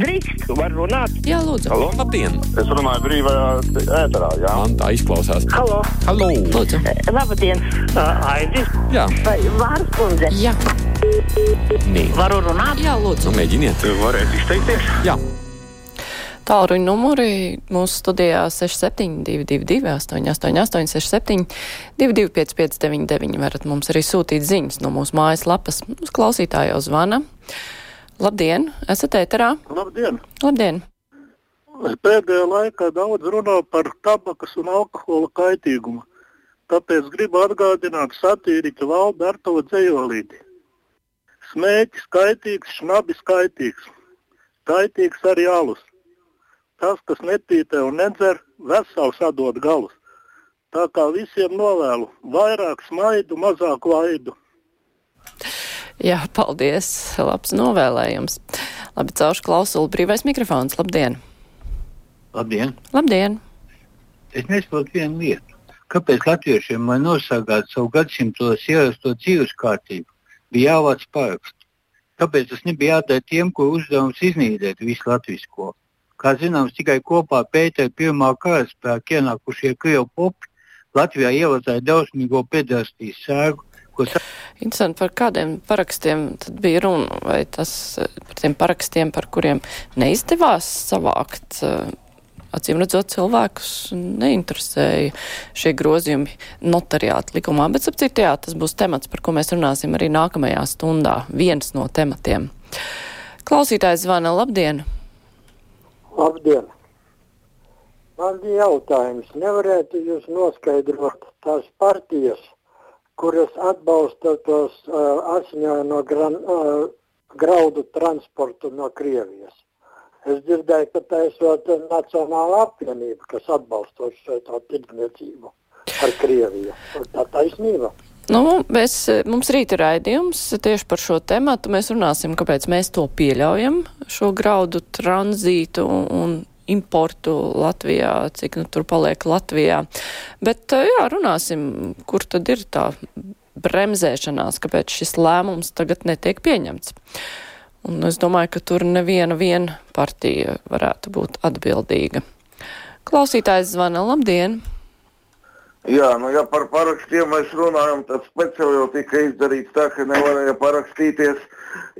Drīkst, var runāt. Jā, lūdzu. Halo? Labdien! Es runāju brīvajā ēterā, jā. Man tā izklausās. Halo, Halo! lūdzu. labdien. Aidi, Jā, vai vārds kundze? Jā, nē. Varu runāt? jā, lūdzu. Nu, mēģiniet. Varētu izteikties? Jā, Tālruņa numuri mūsu studijā 6722, 888, 67, 225, varat mums arī sūtīt ziņas no mūsu mājaslapas. Mums klausītāji jau zvana. Labdien, esat ēterā? Labdien! Labdien! Pēdējā laikā daudz runā par tabakas un alkohola kaitīgumu. Tāpēc gribu atgādināt satīriķa valda ar to dzējolīti. Smēķis kaitīgs, šnabis kaitīgs. Kaitīgs arī alus. Tas, kas nepītē un nedzer, vesels atdod galus. Tā kā visiem novēlu vairāk smaidu, mazāk vaidu. Jā, paldies! Labs novēlējums! Labi, cauršu klausulu brīvais mikrofons. Labdien! Labdien! Labdien! Es nesaprotu vienu lietu. Kāpēc latviešiem, lai nosargātu savu gadsimtos ierasto dzīves kārtību, bija jāvāc parakstu? Kāpēc tas nebija jādara tiem, ko uzdevums iznīdēt visu latvisko? Kā zināms, tikai kopā Pētera pirmā karaspēka ienākušie krievu popi Latvijā ievadzēja drausmīgo pedastīs sēgu, ko sa Interesanti, par kādiem parakstiem tad bija runa, vai tas eh, par tiem parakstiem, par kuriem neizdevās savākt, eh, acīm redzot, cilvēkus neinteresēja šie grozījumi notariāta likumā, bet sapcīt, jā, tas būs temats, par ko mēs runāsim arī nākamajā stundā, viens no tematiem. Klausītājs zvana, labdien! Labdien! Man bija jautājums, nevarētu jūs noskaidrot tās partijas, kuras atbalsta tos uh, asiņaino gran, uh, graudu transportu no Krievijas. Es dzirdēju, ka tā esot Nacionāla apvienība, kas atbalsta šo tirdzniecību ar Krieviju. Tā taisnība. Nu, mēs, mums rīt ir raidījums tieši par šo tematu. Mēs runāsim, kāpēc mēs to pieļaujam, šo graudu tranzītu un importu Latvijā, cik nu, tur paliek Latvijā. Bet jā, runāsim, kur tad ir tā bremzēšanās, kāpēc šis lēmums tagad netiek pieņemts. Un es domāju, ka tur neviena viena partija varētu būt atbildīga. Klausītājs zvana, labdien! Jā, nu ja par parakstiem mēs runājam, tad speciāli jau tika izdarīts tā, ka nevarēja parakstīties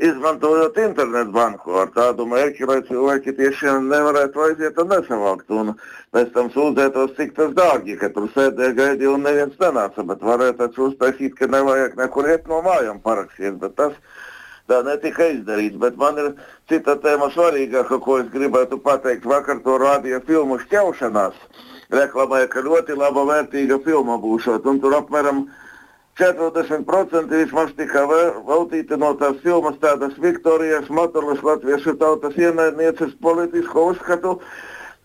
izmantojot internetu banku. Ar tādu mērķi, lai cilvēki tiešām nevarētu aiziet un nesavākt. Un pēc tam sūdzētos, cik tas dārgi, ka tur sēdēja gaidīja un neviens nenāca. Bet varēja taču uztaisīt, ka nevajag nekur iet no mājām parakstīt. Tā netika izdarīts. Bet man ir cita tēma svarīgāka, ko es gribētu pateikt. Vakar to rādīja filmu šķaušanās reklamēja, ka ļoti laba, vērtīga filma būšot. Un tur apmēram 40% vismaz tika veltīti no tās filmas tādas Viktorijas Matulas latviešu tautas ienaidnieces politisko uzskatu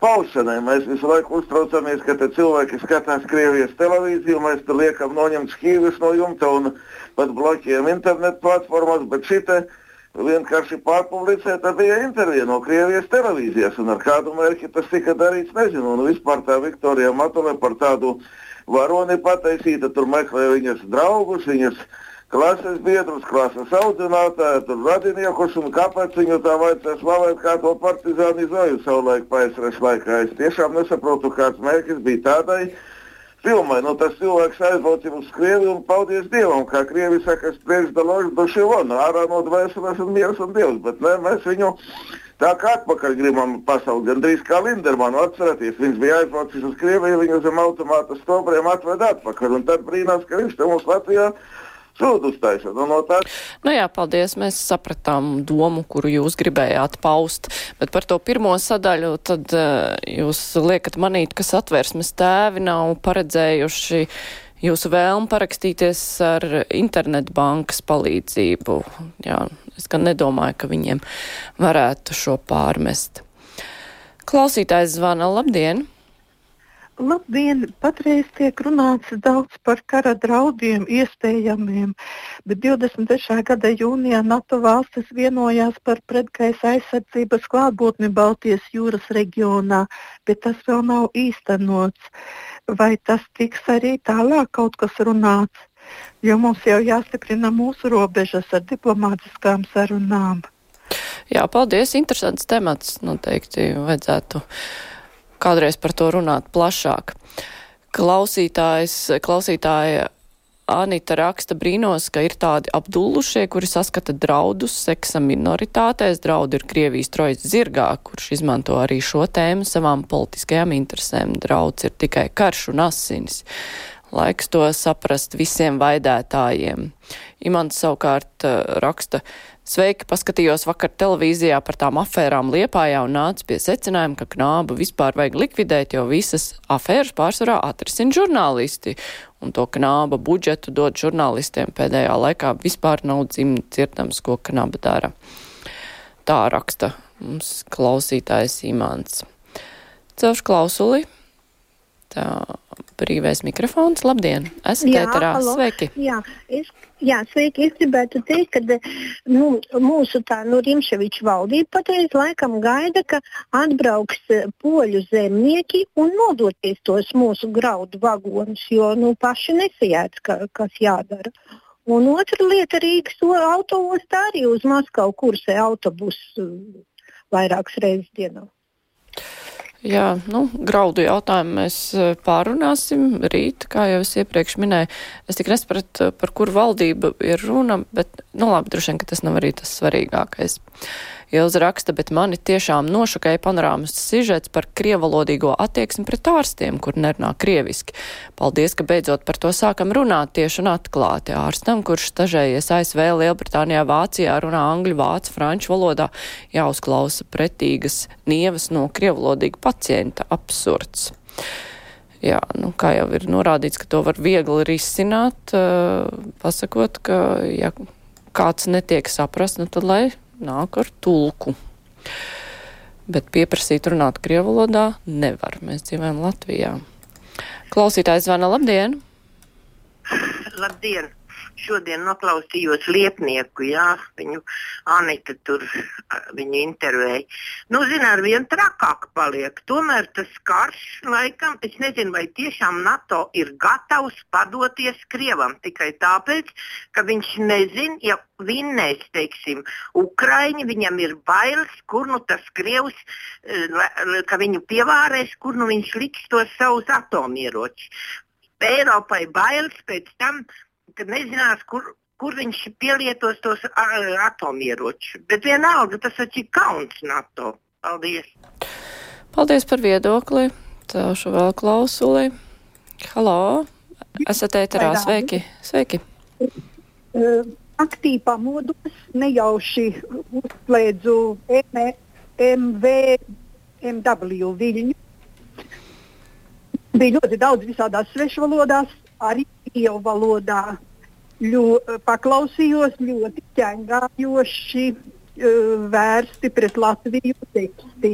paušanai. Mēs visu laiku uztraucamies, ka cilvēki skatās Krievijas televīziju, mēs tur liekam noņemt skīvis no jumta un pat bloķējam internetu platformas, bet šitai vienkārši pārpublicēta bija intervija no Krievijas televīzijas. Un ar kādu mērķi tas tika darīts, nezinu. Un vispār tā Viktorija Matule par tādu varoni pataisīta, tur meklēja viņas draugus, viņas klases biedrus, klases audzinātāju, tur radiniekus, un kāpēc viņu tā vajadzēja slavēt kā to partizāni zoju savulaik paisres laikā. Es tiešām nesaprotu, kāds mērķis bija tādai filmai. Nu, tas cilvēks aizbrauca uz Krieviju un paldies Dievam, kā Krievi saka, spriež dalošu duši von, ārā no dvēseles un miers un Dievs, bet ne, mēs viņu tā kā atpakaļ gribam pasauli, gandrīz kā Lindermanu atcerēties, viņš bija aizbraucis uz Krieviju, viņu zem automāta stobriem atved atpakaļ, un tad brīnās, ka viņš te mums Latvijā sūdu uztaisa. Nu, no tā... nu jā, paldies, mēs sapratām domu, kuru jūs gribējāt paust, bet par to pirmo sadaļu tad uh, jūs liekat manīt, ka satversmes tēvi nav paredzējuši jūsu vēlmu parakstīties ar internetbankas palīdzību. Jā, es gan nedomāju, ka viņiem varētu šo pārmest. Klausītājs zvana, labdien! Labdien! Patreiz tiek runāts daudz par kara draudiem iespējamiem, bet 23. gada jūnijā NATO valstis vienojās par pretgaisa aizsardzības klātbūtni Baltijas jūras reģionā, bet tas vēl nav īstenots. Vai tas tiks arī tālāk kaut kas runāts? Jo mums jau jāstiprina mūsu robežas ar diplomātiskām sarunām. Jā, paldies. Interesants temats. Noteikti vajadzētu kādreiz par to runāt plašāk. Klausītājs, klausītāja Anita raksta brīnos, ka ir tādi apdullušie, kuri saskata draudus seksa minoritātēs. Draudi ir Krievijas trojas zirgā, kurš izmanto arī šo tēmu savām politiskajām interesēm. Drauds ir tikai karš un asinis. Laiks to saprast visiem vaidētājiem. Imants savukārt uh, raksta, Sveiki, paskatījos vakar televīzijā par tām afērām Liepājā un nāca pie secinājuma, ka knābu vispār vajag likvidēt, jo visas afēras pārsvarā atrisina žurnālisti. Un to knāba budžetu dod žurnālistiem pēdējā laikā vispār nav dzirdams, ko knāba dara. Tā raksta mums klausītājs Imants. Celšu klausuli. Tā brīvais mikrofons. Labdien! Esat ēterā. Sveiki! Jā, es, jā, sveiki! Es gribētu teikt, ka nu, mūsu tā nu, Rimševiča valdība patreiz laikam gaida, ka atbrauks eh, poļu zemnieki un nodotīs tos mūsu graudu vagonus, jo nu, paši nesajēdz, ka, kas jādara. Un otra lieta - Rīgas autoostā arī uz Maskavu kursē autobusu vairākas reizes dienā. Jā, nu, graudu jautājumu mēs e, pārunāsim rīt, kā jau es iepriekš minēju. Es tik nesapratu, par kur valdību ir runa, bet, nu labi, droši vien, ka tas nav arī tas svarīgākais. Ilza raksta, bet mani tiešām nošokēja panorāmas sižets par krievalodīgo attieksmi pret ārstiem, kur nerunā krieviski. Paldies, ka beidzot par to sākam runāt tieši un atklāti. Ārstam, kurš stažējies ASV, Lielbritānijā, Vācijā, runā angļu, vācu, franču valodā, jāuzklausa pretīgas nievas no krievalodīga pacienta. Absurds. Jā, nu, kā jau ir norādīts, ka to var viegli risināt, uh, pasakot, ka, ja kāds netiek saprast, nu tad lai nāk ar tulku. Bet pieprasīt runāt krievu valodā nevar. Mēs dzīvojam Latvijā. Klausītājs zvana labdien! Labdien! Šodien noklausījos liepnieku, jā, viņu Anita tur viņu intervēja. Nu, zina, ar vien trakāk paliek. Tomēr tas karš, laikam, es nezinu, vai tiešām NATO ir gatavs padoties Krievam tikai tāpēc, ka viņš nezina, ja vinnēs, teiksim, Ukraiņi, viņam ir bailes, kur nu tas Krievs, ka viņu pievārēs, kur nu viņš liks tos savus atomieročus. Eiropai bailes pēc tam ka nezinās, kur, kur viņš pielietos tos atomieročus. Bet vienalga tas taču ir kauns NATO. Paldies! Paldies par viedokli. Celšu vēl klausuli. Halo! Esat ēterā. Sveiki! Sveiki. Naktī pamodos, nejauši uzslēdzu MV, MW viļņu. Bija ļoti daudz visādās svešvalodās, arī krievu valodā. Ļo, paklausījos ļoti ķēngājoši uh, vērsti pret Latviju teksti.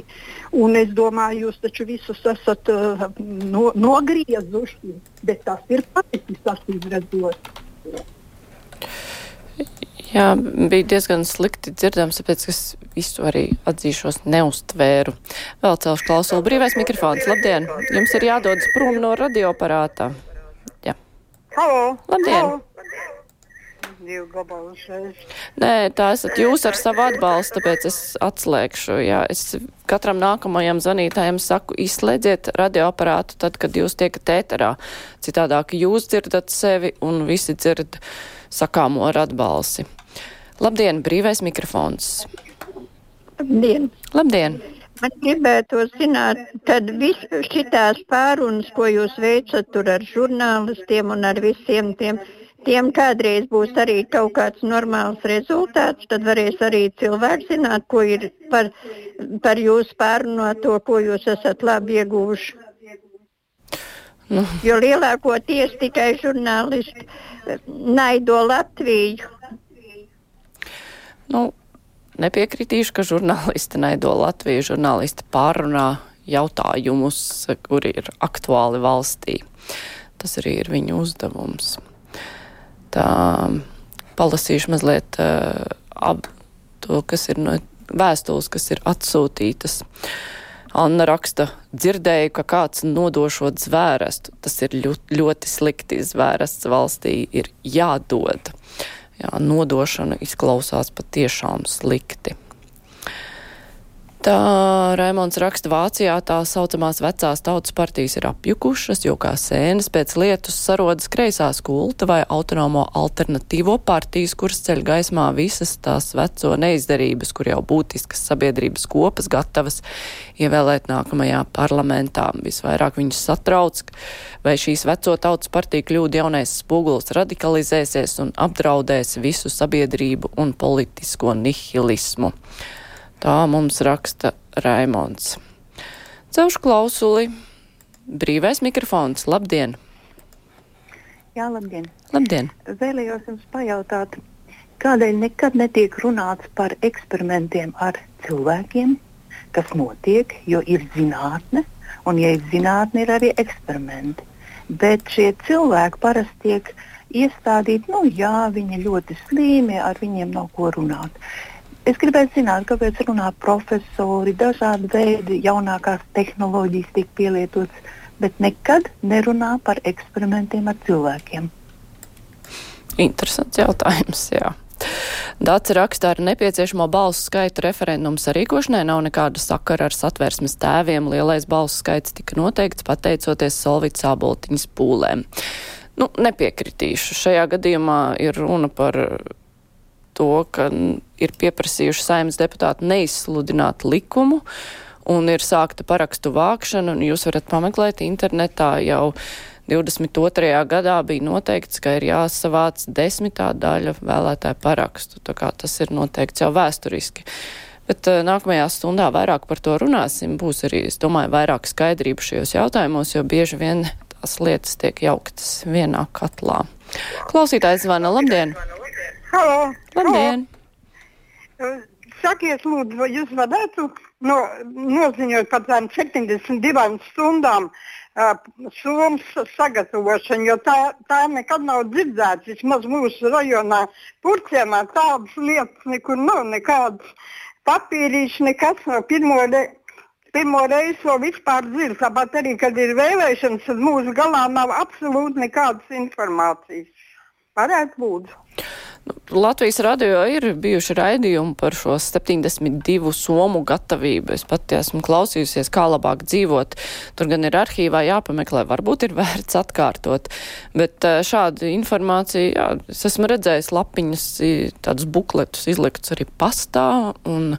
Un es domāju, jūs taču visus esat uh, no, nogriezuši, bet tas ir paticis acīm redzot. Jā, bija diezgan slikti dzirdams, tāpēc es visu arī atzīšos neustvēru. Vēl celšu klausulu brīvais mikrofons. Labdien! Jums ir jādodas prom no radioaparāta. Halo! Labdien! Halo. Divu gabalu šeit. Nē, tā esat jūs ar savu atbalstu, tāpēc es atslēgšu. Jā, es katram nākamajam zvanītājam saku, izslēdziet radioaparātu tad, kad jūs tiekat ēterā. Citādāk jūs dzirdat sevi un visi dzird sakāmo ar atbalsi. Labdien, brīvais mikrofons. Labdien! Labdien! Man gribētu zināt, tad viss šitās pārunas, ko jūs veicat tur ar žurnālistiem un ar visiem tiem, tiem kādreiz būs arī kaut kāds normāls rezultāts, tad varēs arī cilvēks zināt, ko ir par, par jūsu pārunāto, ko jūs esat labi ieguvuši. Nu. Jo lielākoties tikai žurnālisti naido Latviju. Nu, Nepiekritīšu, ka žurnālisti naido Latviju, žurnālisti pārunā jautājumus, kuri ir aktuāli valstī. Tas arī ir viņu uzdevums. Tā palasīšu mazliet uh, ap to, kas ir no vēstules, kas ir atsūtītas. Anna raksta, dzirdēju, ka kāds nodošot zvērestu. Tas ir ļoti, ļoti slikti. Zvērests valstī ir jādod. Jā, nodošana izklausās patiešām slikti. Tā Raimons raksta, Vācijā tā saucamās vecās tautas partijas ir apjukušas, jo kā sēnes pēc lietus sarodas kreisās kulta vai autonomo alternatīvo partijas, kuras ceļ gaismā visas tās veco neizdarības, kur jau būtiskas sabiedrības kopas gatavas ievēlēt nākamajā parlamentā. Visvairāk viņus satrauc, vai šīs veco tautas partija kļūda jaunais spogulis radikalizēsies un apdraudēs visu sabiedrību un politisko nihilismu. Tā mums raksta Raimons. Celšu klausuli. Brīvais mikrofons. Labdien! Jā, labdien! Labdien! Vēlējos jums pajautāt, kādēļ nekad netiek runāts par eksperimentiem ar cilvēkiem, kas notiek, jo ir zinātne, un ja ir zinātne, ir arī eksperimenti. Bet šie cilvēki parasti tiek iestādīti, nu jā, viņi ļoti slīmi, ar viņiem nav ko runāt. Es gribēju zināt, kāpēc runā profesori, dažādi veidi, jaunākās tehnoloģijas tiek pielietotas, bet nekad nerunā par eksperimentiem ar cilvēkiem. Interesants jautājums, jā. Dācis rakstā ar nepieciešamo balsu skaitu referendumu sarīkošanai nav nekāda sakara ar satversmes tēviem. Lielais balsu skaits tika noteikts pateicoties Solvits Āboltiņas pūlēm. Nu, nepiekritīšu. Šajā gadījumā ir runa par to, ka ir pieprasījuši saimnes deputāti neizsludināt likumu un ir sākta parakstu vākšana, un jūs varat pameklēt internetā jau 22. gadā bija noteikts, ka ir jāsavāc desmitā daļa vēlētāju parakstu, tā kā tas ir noteikts jau vēsturiski. Bet uh, nākamajā stundā vairāk par to runāsim. Būs arī, es domāju, vairāk skaidrību šajos jautājumos, jo bieži vien tās lietas tiek jauktas vienā katlā. Klausītājs zvana, labdien! Halo! Labdien! Halo. Sakiet, lūdzu, vai jūs varētu no, noziņot par tām 72 stundām uh, somas sagatavošanu, jo tā, tā nekad nav dzirdēta. Vismaz mūsu rajonā, Purcēmā, tādas lietas nekur nav, nekādas papīrīšas, nekas nav. Pirmo, re, pirmo reizi to vispār dzird. Tāpat arī, kad ir vēlēšanas, tad mūsu galā nav absolūti nekādas informācijas. Varētu būt. Latvijas radio ir bijuši raidījumi par šo 72 somu gatavību. Es pati esmu klausījusies, kā labāk dzīvot. Tur gan ir arhīvā jāpameklē, varbūt ir vērts atkārtot. Bet eh, šādu informāciju, jā, es esmu redzējis lapiņas, tādus bukletus izliktus arī pastā. Un,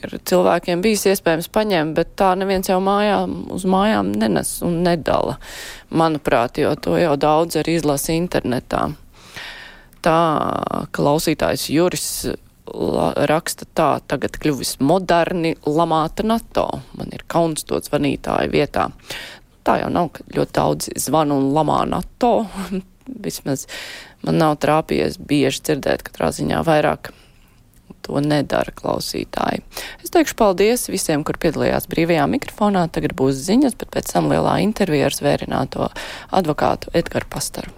ir cilvēkiem bijis iespējams paņemt, bet tā neviens jau mājām, uz mājām nenes un nedala, manuprāt, jo to jau daudz arī izlasa internetā. Tā klausītājs Juris raksta tā, tagad kļuvis moderni lamāta NATO. Man ir kauns to zvanītāju vietā. Tā jau nav, ka ļoti daudz zvanu un lamā NATO. Vismaz man nav trāpījies bieži dzirdēt, katrā ziņā vairāk to nedara klausītāji. Es teikšu paldies visiem, kur piedalījās brīvajā mikrofonā. Tagad būs ziņas, bet pēc tam lielā intervija ar zvērināto advokātu Edgaru Pastaru.